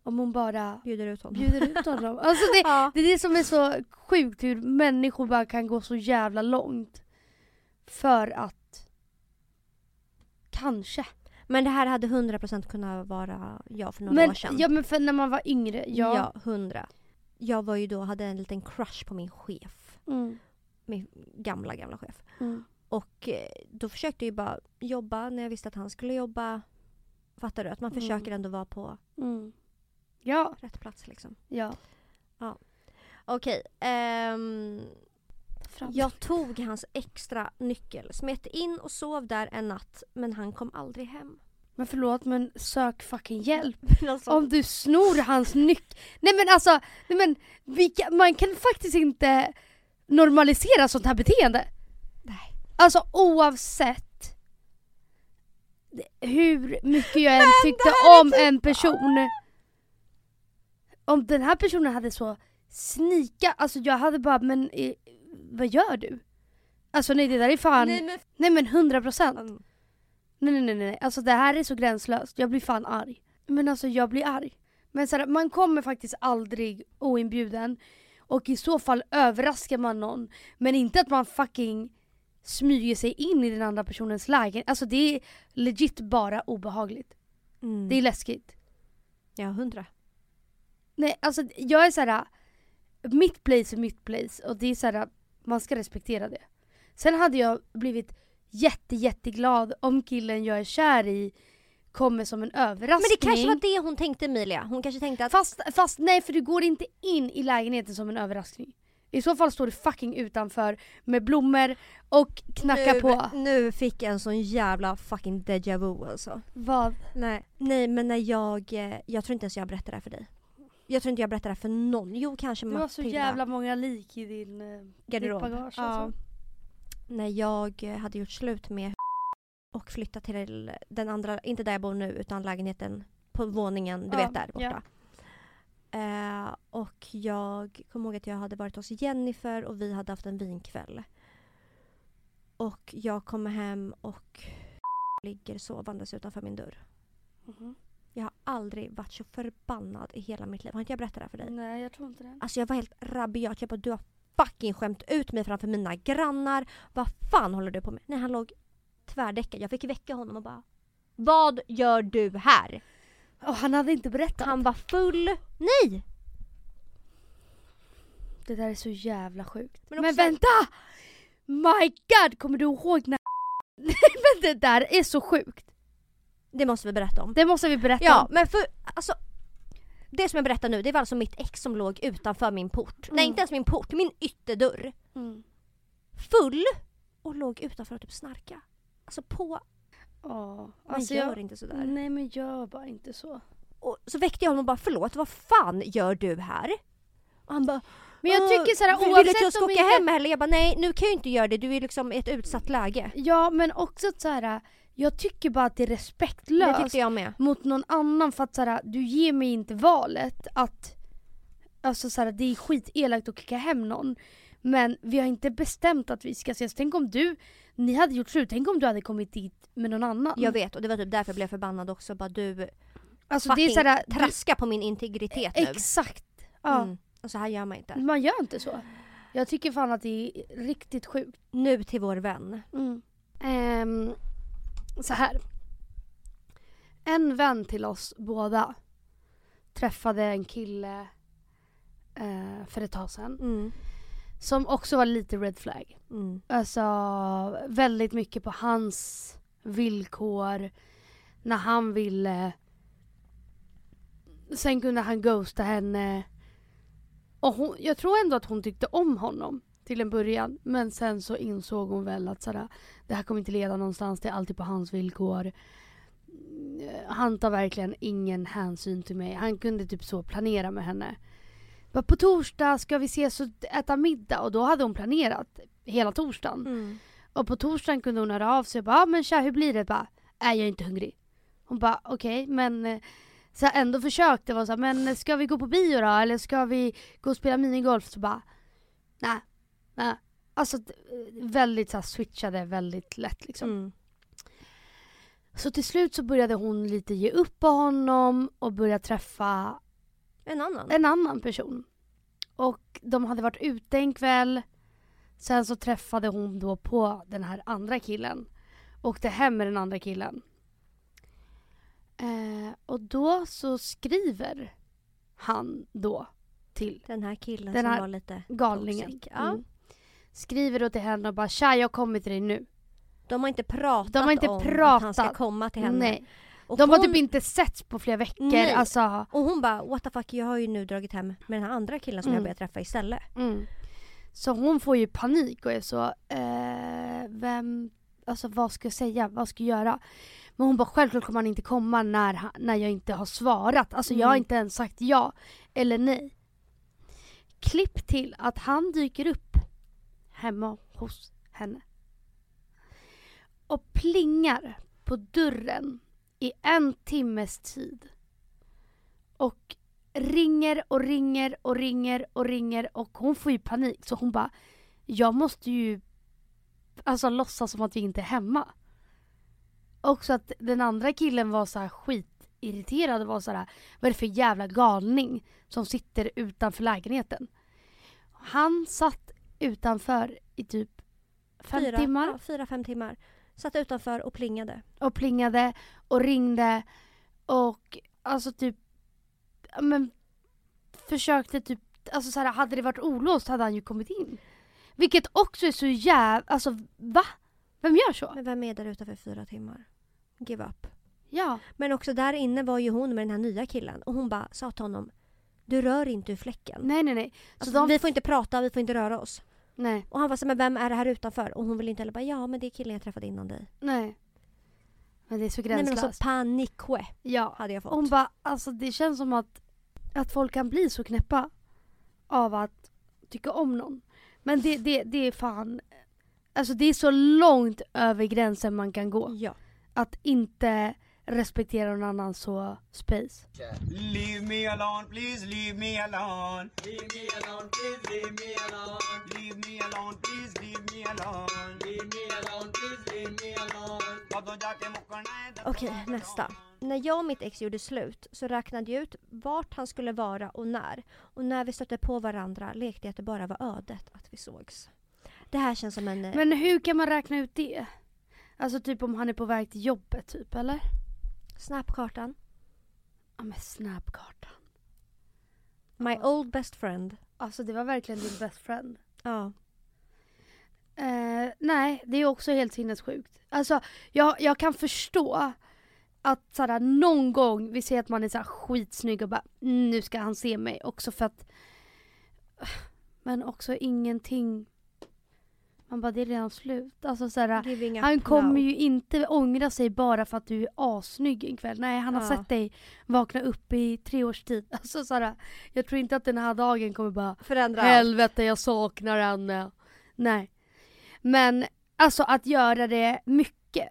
A: om hon bara
B: Bjuder ut honom.
A: bjuder ut honom. Alltså det,
B: ja.
A: det är det som är så sjukt hur människor bara kan gå så jävla långt. För att Kanske.
B: Men det här hade 100% kunnat vara jag för några
A: Men,
B: år sedan.
A: ja men för när man var yngre, ja.
B: ja, 100. Jag var ju då, hade en liten crush på min chef.
A: Mm,
B: Min gamla, gamla chef.
A: mm,
B: Och eh, då försökte jag ju bara jobba när jag visste att han skulle jobba. Fattar du? Att man
A: Mm.
B: försöker ändå vara på
A: mm. Ja,
B: rätt plats liksom.
A: ja.
B: Okej. ehm,
A: Fram.
B: jag tog hans extra nyckel, smet in och sov där en natt. Men han kom aldrig hem.
A: Men förlåt men sök fucking hjälp.
B: alltså,
A: Om du snor hans nyckel. Nej men alltså, nej men, vi kan, man kan faktiskt inte normalisera sånt här beteende.
B: nej.
A: Alltså oavsett hur mycket jag än tyckte om en person. Om den här personen hade så snika, alltså jag hade bara men eh, vad gör du? Alltså nej det där är fan, nej,
B: Nej, men
A: 100 procent.
B: fan.
A: Nej nej nej nej, alltså det här är så gränslöst. Jag blir fan arg. Men alltså jag blir arg. Men så här, man kommer faktiskt aldrig oinbjuden. Och i så fall överraskar man någon. Men inte att man fucking smyger sig in i den andra personens lägenhet. Alltså det är legit bara obehagligt.
B: Mm.
A: Det är läskigt.
B: Ja, hundra.
A: Nej alltså jag är så här. mitt place är mitt place och det är så här, man ska respektera det. Sen hade jag blivit jätte jätteglad om killen jag är kär i kommer som en överraskning.
B: Men det kanske var det hon tänkte Emilia. Hon kanske tänkte att
A: Fast, fast nej för du går inte in i lägenheten som en överraskning. I så fall står du fucking utanför med blommor och knackar
B: nu,
A: på.
B: nu fick jag en sån jävla fucking deja vu alltså.
A: Vad?
B: Nej. Nej men när jag, eh, jag tror inte ens jag berättar det här för dig. Jag tror inte jag berättar det här för någon. Jo kanske
A: Du har så
B: Matilda.
A: jävla många lik i din eh,
B: garderob.
A: ditt bagage
B: ja.
A: alltså.
B: När jag hade gjort slut med och flyttat till den andra, inte där jag bor nu utan lägenheten på våningen, du
A: Ja,
B: vet där borta. Eh, och jag kommer ihåg att jag hade varit hos Jennifer och vi hade haft en vinkväll. Och jag kommer hem och ligger sovandes utanför min dörr.
A: Mhm.
B: Jag har aldrig varit så förbannad i hela mitt liv. Har inte jag berättat det här för dig?
A: Nej jag tror inte det.
B: Alltså jag var helt rabiat. Jag bara du har fucking skämt ut mig framför mina grannar. Vad fan håller du på med? Nej han låg tvärdäckad. Jag fick väcka honom och bara Vad gör du här?
A: Och han hade inte berättat.
B: Han var full. Nej!
A: Det där är så jävla sjukt.
B: Men
A: Men,
B: också-
A: vänta! My god, kommer du ihåg när... Nej men det där är så sjukt.
B: Det måste vi berätta om.
A: Det måste vi berätta
B: Ja,
A: om.
B: men för alltså det som jag berättar nu, det var alltså mitt ex som låg utanför min port. Nej
A: Mm.
B: inte ens min port, min ytterdörr.
A: Mm.
B: Full och låg utanför och typ snarka. Alltså på,
A: Ja,
B: man
A: alltså
B: gör
A: jag...
B: inte sådär.
A: Nej men gör bara inte så.
B: Och så väckte jag honom och bara förlåt, vad fan gör du här? Och han bara
A: Men jag
B: "Åh,
A: tycker såhär
B: vill- Vill du att jag
A: oavsett
B: ska
A: om
B: åka
A: inte...
B: hem eller? Jag bara nej nu kan jag ju inte göra det, du är liksom i ett utsatt läge.
A: Ja men också såhär, jag tycker bara att det är
B: Det
A: respektlöst
B: med.
A: mot någon annan för att såhär, du ger mig inte valet att Alltså såhär, det är skitelakt att kicka hem någon Men vi har inte bestämt att vi ska ses. Tänk om du, ni hade gjort slut, tänk om du hade kommit dit med någon annan.
B: Jag vet och det var typ därför jag blev förbannad också. Bara du
A: alltså det är såhär, du,
B: traskar på min integritet nu.
A: Exakt! Ja,
B: Mm. Och så här gör man inte.
A: man gör inte så. Jag tycker fan att det är riktigt sjukt.
B: Nu till vår vän.
A: Mm. Ehm, så här. En vän till oss båda träffade en kille eh, för ett tag sedan.
B: Mm.
A: Som också var lite red flag.
B: Mm.
A: Alltså väldigt mycket på hans villkor. När han ville. Sen kunde han ghosta henne. Och hon, jag tror ändå att hon tyckte om honom till en början. Men sen så insåg hon väl att sådär, det här kommer inte leda någonstans. Det är alltid på hans villkor. Han tar verkligen ingen hänsyn till mig. Han kunde typ så planera med henne. På torsdag ska vi ses och äta middag och då hade hon planerat hela torsdagen.
B: Mm.
A: Och på torsdagen kunde hon höra av sig och bara ah, men tja hur blir det? Bara, är jag inte hungrig. Hon bara okej men eh, så ändå försökte vara så här, men ska vi gå på bio då? Eller ska vi gå och spela minigolf? Så bara nej, nej. Alltså d- väldigt så här, switchade väldigt lätt liksom.
B: Mm.
A: Så till slut så började hon lite ge upp på honom och börja träffa
B: En annan.
A: en annan person. Och de hade varit ute en kväll. Sen så träffade hon då på den här andra killen. Åkte hem med den andra killen. Eh, och då så skriver han då till
B: Den här killen
A: Den
B: som
A: här
B: var lite
A: galningen.
B: Ja.
A: Mm. Skriver då till henne och bara tja jag kommer till dig nu.
B: De har inte pratat
A: De har inte
B: om att han ska
A: pratat.
B: komma till henne.
A: Nej.
B: Och
A: De har
B: hon,
A: typ inte setts på flera veckor.
B: Nej.
A: Alltså,
B: Och hon bara what the fuck jag har ju nu dragit hem med den här andra killen som
A: Mm.
B: jag börjat träffa istället.
A: Mm. Så hon får ju panik och är så, eh, vem, alltså vad ska jag säga, vad ska jag göra? Men hon bara självklart kommer han inte komma när, när jag inte har svarat. Alltså jag har
B: Mm.
A: inte ens sagt ja eller nej. Klipp till att han dyker upp hemma hos henne. Och plingar på dörren i en timmes tid. Och ringer och ringer och ringer och ringer och hon får ju panik så hon bara Jag måste ju alltså låtsas som att vi inte är hemma. Också att den andra killen var så här skitirriterad och var så här vad är det för jävla galning som sitter utanför lägenheten. Han satt utanför i typ fem
B: fyra,
A: timmar
B: Ja, fyra, fem timmar. Satt utanför och plingade.
A: och plingade och ringde och alltså typ men försökte typ alltså så här, hade det varit olåst hade han ju kommit in. Vilket också är så jävla, alltså va? Vem gör så?
B: Men vem är där utanför fyra timmar? Give up.
A: Ja.
B: Men också där inne var ju hon med den här nya killen och hon bara sa till honom Du rör inte ur fläcken.
A: Nej nej nej. Så
B: Alltså,
A: de,
B: Vi får inte prata, vi får inte röra oss.
A: Nej,
B: Och han var så men vem är det här utanför? Och hon ville inte heller bara ja men det är killen jag träffade innan dig.
A: nej. Men det är så
B: Nej men
A: gränslöst.
B: alltså panikwe
A: ja.
B: hade jag fått.
A: Hon bara, alltså det känns som att, att folk kan bli så knäppa av att tycka om någon. Men det, det, det är fan, alltså det är så långt över gränsen man kan gå.
B: Ja.
A: Att inte respektera någon annan så space.
C: Leave me alone, please leave me alone.
B: Okej, nästa. När jag och mitt ex gjorde slut så räknade jag ut vart han skulle vara och när. Och när vi stötte på varandra lekte jag att det bara var ödet att vi sågs. Det här känns som en... Eh,
A: Men hur kan man räkna ut det? Alltså typ om han är på väg till jobbet typ eller?
B: Snapkartan.
A: Ja men snapkartan.
B: My
A: Ja.
B: old best friend.
A: Alltså det var verkligen din best friend.
B: Ja.
A: Eh, nej, det är också helt sinnessjukt. Alltså jag, jag kan förstå att såhär, någon gång vi ser att man är såhär skitsnygg och bara "Mm, nu ska han se mig. Också för att men också ingenting man bara det är redan slut. Alltså såhär, han kommer
B: now.
A: ju inte ångra sig bara för att du är assnygg en kväll. Nej han har
B: Ja.
A: sett dig vakna upp i tre års tid. Alltså såhär, jag tror inte att den här dagen kommer bara
B: Förändra.
A: Helvete jag saknar henne. Nej. Men alltså att göra det mycket.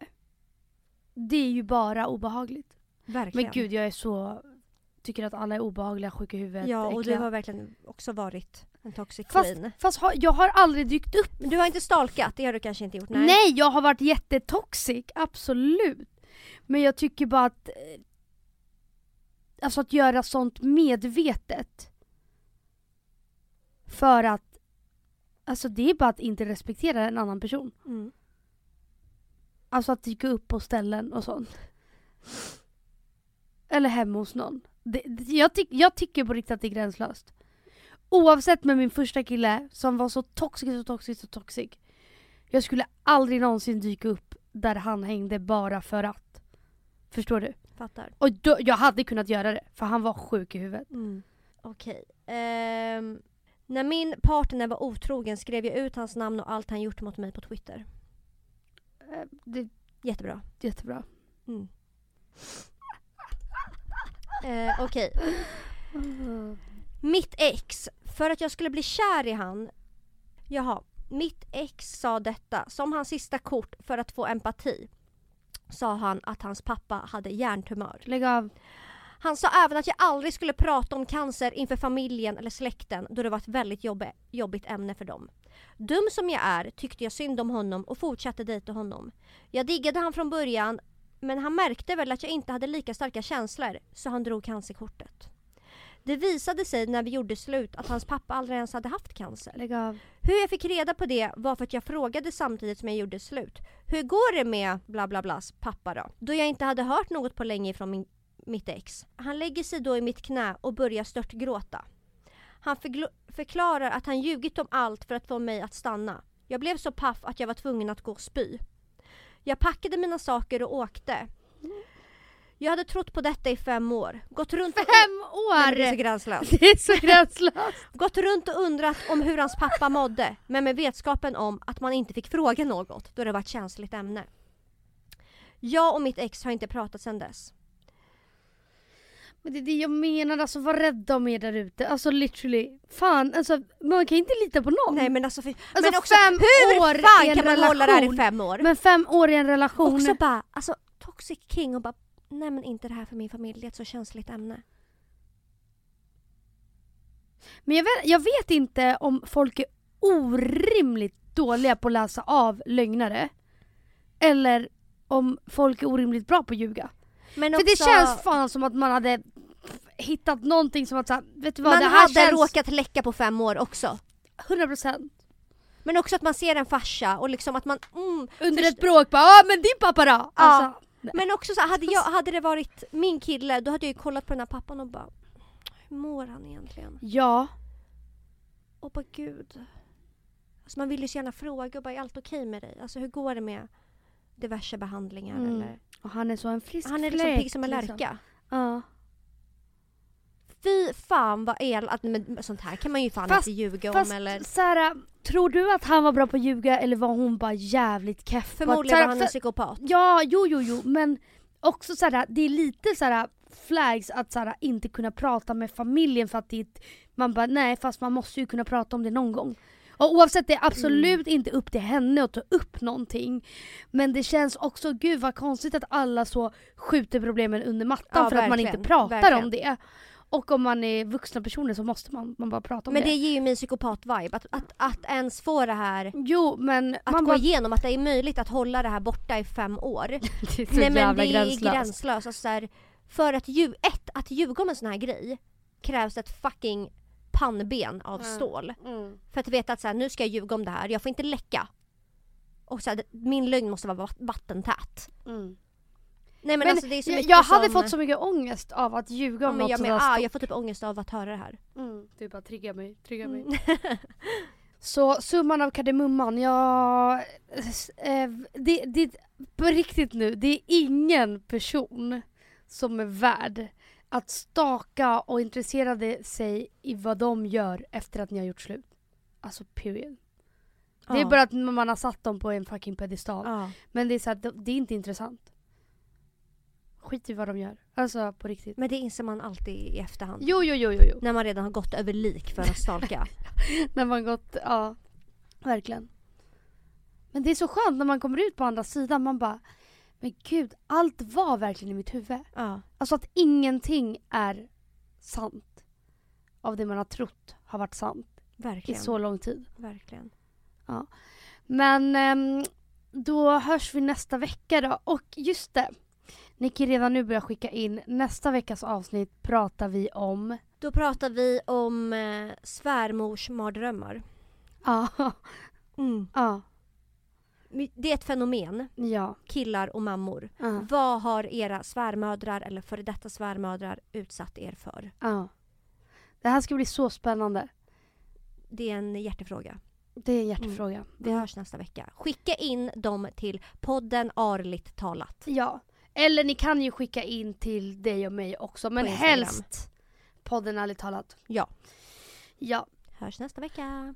A: Det är ju bara obehagligt.
B: Verkligen.
A: Men gud jag är så Tycker att alla är obehagliga, sjuka i huvudet,
B: Ja och du
A: äckliga.
B: har verkligen också varit en toxic
A: Fast,
B: queen.
A: fast har, jag har aldrig dykt upp.
B: Men du har inte stalkat, det har du kanske inte gjort?
A: Nej.
B: Nej.
A: jag har varit jättetoxic, absolut. Men jag tycker bara att eh, Alltså att göra sånt medvetet. För att Alltså det är bara att inte respektera en annan person.
B: Mm.
A: Alltså att dyka upp på ställen och sånt. Eller hemma hos någon. Det, jag, tyck, jag tycker på riktigt att det är gränslöst. Oavsett med min första kille som var så toxic, så toxic, så toxic. Jag skulle aldrig någonsin dyka upp där han hängde bara för att. Förstår du?
B: Fattar.
A: Och då, jag hade kunnat göra det, för han var sjuk i huvudet.
B: Mm. Okej. Ehm, när min partner var otrogen skrev jag ut hans namn och allt han gjort mot mig på Twitter.
A: Eh, Det
B: Jättebra.
A: jättebra.
B: Mm. Eh, Okej. Mitt ex, för att jag skulle bli kär i han. Jaha, mitt ex sa detta som hans sista kort för att få empati. Sa han att hans pappa hade hjärntumör.
A: Lägg av.
B: Han sa även att jag aldrig skulle prata om cancer inför familjen eller släkten då det var ett väldigt jobbe, jobbigt ämne för dem. Dum som jag är tyckte jag synd om honom och fortsatte dejta honom. Jag diggade han från början men han märkte väl att jag inte hade lika starka känslor så han drog cancerkortet. Det visade sig när vi gjorde slut att hans pappa aldrig ens hade haft cancer.
A: Lägg av.
B: Hur jag fick reda på det var för att jag frågade samtidigt som jag gjorde slut. Hur går det med bla bla blas pappa då? Då jag inte hade hört något på länge från min, mitt ex. Han lägger sig då i mitt knä och börjar stört gråta. Han förklarar att han ljugit om allt för att få mig att stanna. Jag blev så paff att jag var tvungen att gå och spy. Jag packade mina saker och åkte. Jag hade trott på detta i fem år. Gått runt och...
A: Fem
B: Nej, Det är så
A: år!
B: gränslöst.
A: Det är så gränslöst.
B: Gått runt och undrat om hur hans pappa mådde, men med vetskapen om att man inte fick fråga något då det var ett känsligt ämne. Jag och mitt ex har inte pratat sedan dess.
A: Men det är det jag menar, alltså var rädda om er där ute. Alltså literally. Fan, alltså man kan inte lita på någon.
B: Nej men alltså, för,
A: Alltså,
B: men också
A: fem
B: hur
A: år i
B: fan
A: en
B: kan man hålla det här i
A: relation?
B: fem år?
A: Men fem år i en relation.
B: Också bara, alltså toxic king och bara, nej men inte det här för min familj, det är ett så känsligt ämne.
A: Men jag vet, jag vet inte om folk är orimligt dåliga på att läsa av lögnare. Eller om folk är orimligt bra på att ljuga.
B: Men
A: För det känns fan som att man hade hittat någonting som att såhär, vet du vad
B: man
A: det här
B: hade
A: känns
B: råkat läcka på fem år också.
A: 100%
B: Men också att man ser en farsa och liksom att man, mm,
A: under
B: Först-
A: ett bråk bara ah, men din pappa då? Alltså,
B: Men också så hade, jag, hade det varit min kille då hade jag ju kollat på den här pappan och bara Hur mår han egentligen?
A: ja,
B: Och bara gud. Alltså man vill ju så gärna fråga och bara är allt okej med dig? Alltså hur går det med diverse behandlingar
A: Mm.
B: eller?
A: och han är så en frisk
B: Han är liksom pigg som en
A: liksom.
B: lärka.
A: Ja.
B: Fy fan vad el, att, men sånt här kan man ju fan
A: Fast-
B: inte ljuga
A: Fast
B: om eller
A: Sara, tror du att han var bra på att ljuga eller var hon bara jävligt keff?
B: Förmodligen var han en psykopat.
A: Ja, jo, jo, jo, men också såhär, det är lite såhär flags att såhär, inte kunna prata med familjen för att det är man bara nej fast man måste ju kunna prata om det någon gång. Och oavsett, det är absolut inte upp till henne att ta upp någonting. Men det känns också, gud vad konstigt att alla så skjuter problemen under mattan
B: Ja,
A: för att man inte
B: verkligen,
A: pratar
B: verkligen.
A: om det. Och om man är vuxna personer så måste man, man bara prata om
B: Men
A: det.
B: det ger ju min psykopat-vibe. Att, att, att ens få det här
A: Jo men
B: att
A: man
B: gå
A: bara,
B: igenom att det är möjligt att hålla det här borta i fem år.
A: det är så
B: Nej men
A: jävla
B: det är
A: gränslöst.
B: Alltså, här, för att, lju- ett, att ljuga om en sån här grej krävs ett fucking pannben av
A: Ja.
B: stål.
A: Mm.
B: För att veta att så här, nu ska jag ljuga om det här, jag får inte läcka. Och så här, min lögn måste vara vatt- vattentät.
A: Mm.
B: Nej men,
A: Men
B: alltså det är så
A: jag,
B: mycket
A: jag hade
B: som,
A: fått så mycket ångest av att ljuga
B: ja,
A: om
B: men
A: något
B: jag, men, ah,
A: stort.
B: jag får typ ångest av att höra det här.
A: Mm, du bara trigga mig, trigga mig.
B: Mm.
A: Så summan av kardemumman, jag... Eh, det, det, på riktigt nu, det är ingen person som är värd att staka och intressera sig i vad de gör efter att ni har gjort slut. Alltså period. Det är
B: Ja.
A: bara att man har satt dem på en fucking pedestal.
B: Ja.
A: Men det är så att det det är inte intressant. Skit i vad de gör. Alltså på riktigt.
B: Men det inser man alltid i efterhand.
A: Jo, jo, jo, jo, jo.
B: När man redan har gått över lik för att stalka.
A: när man gått, ja. Verkligen. Men det är så skönt när man kommer ut på andra sidan. Man bara, men gud, allt var verkligen i mitt huvud.
B: ja,
A: Alltså att ingenting är sant. Av det man har trott har varit sant i
B: verkligen.
A: så lång tid.
B: verkligen.
A: Men ehm, då hörs vi nästa vecka då. Och just det. Ni kan redan nu börja skicka in. Nästa veckas avsnitt pratar vi om...
B: Då pratar vi om eh, svärmors mardrömmar.
A: Ja.
B: Mm.
A: Ja.
B: Det är ett fenomen,
A: Ja.
B: killar och mammor.
A: Ja.
B: Vad har era svärmödrar eller före detta svärmödrar utsatt er för?
A: ja. Det här ska bli så spännande.
B: Det är en hjärtefråga.
A: Det är en hjärtefråga.
B: Vi hörs nästa vecka. Skicka in dem till podden Arligt talat.
A: Ja. Eller ni kan ju skicka in till dig och mig också. Men helst podden ärligt talat.
B: Ja.
A: Ja.
B: Hörs nästa vecka.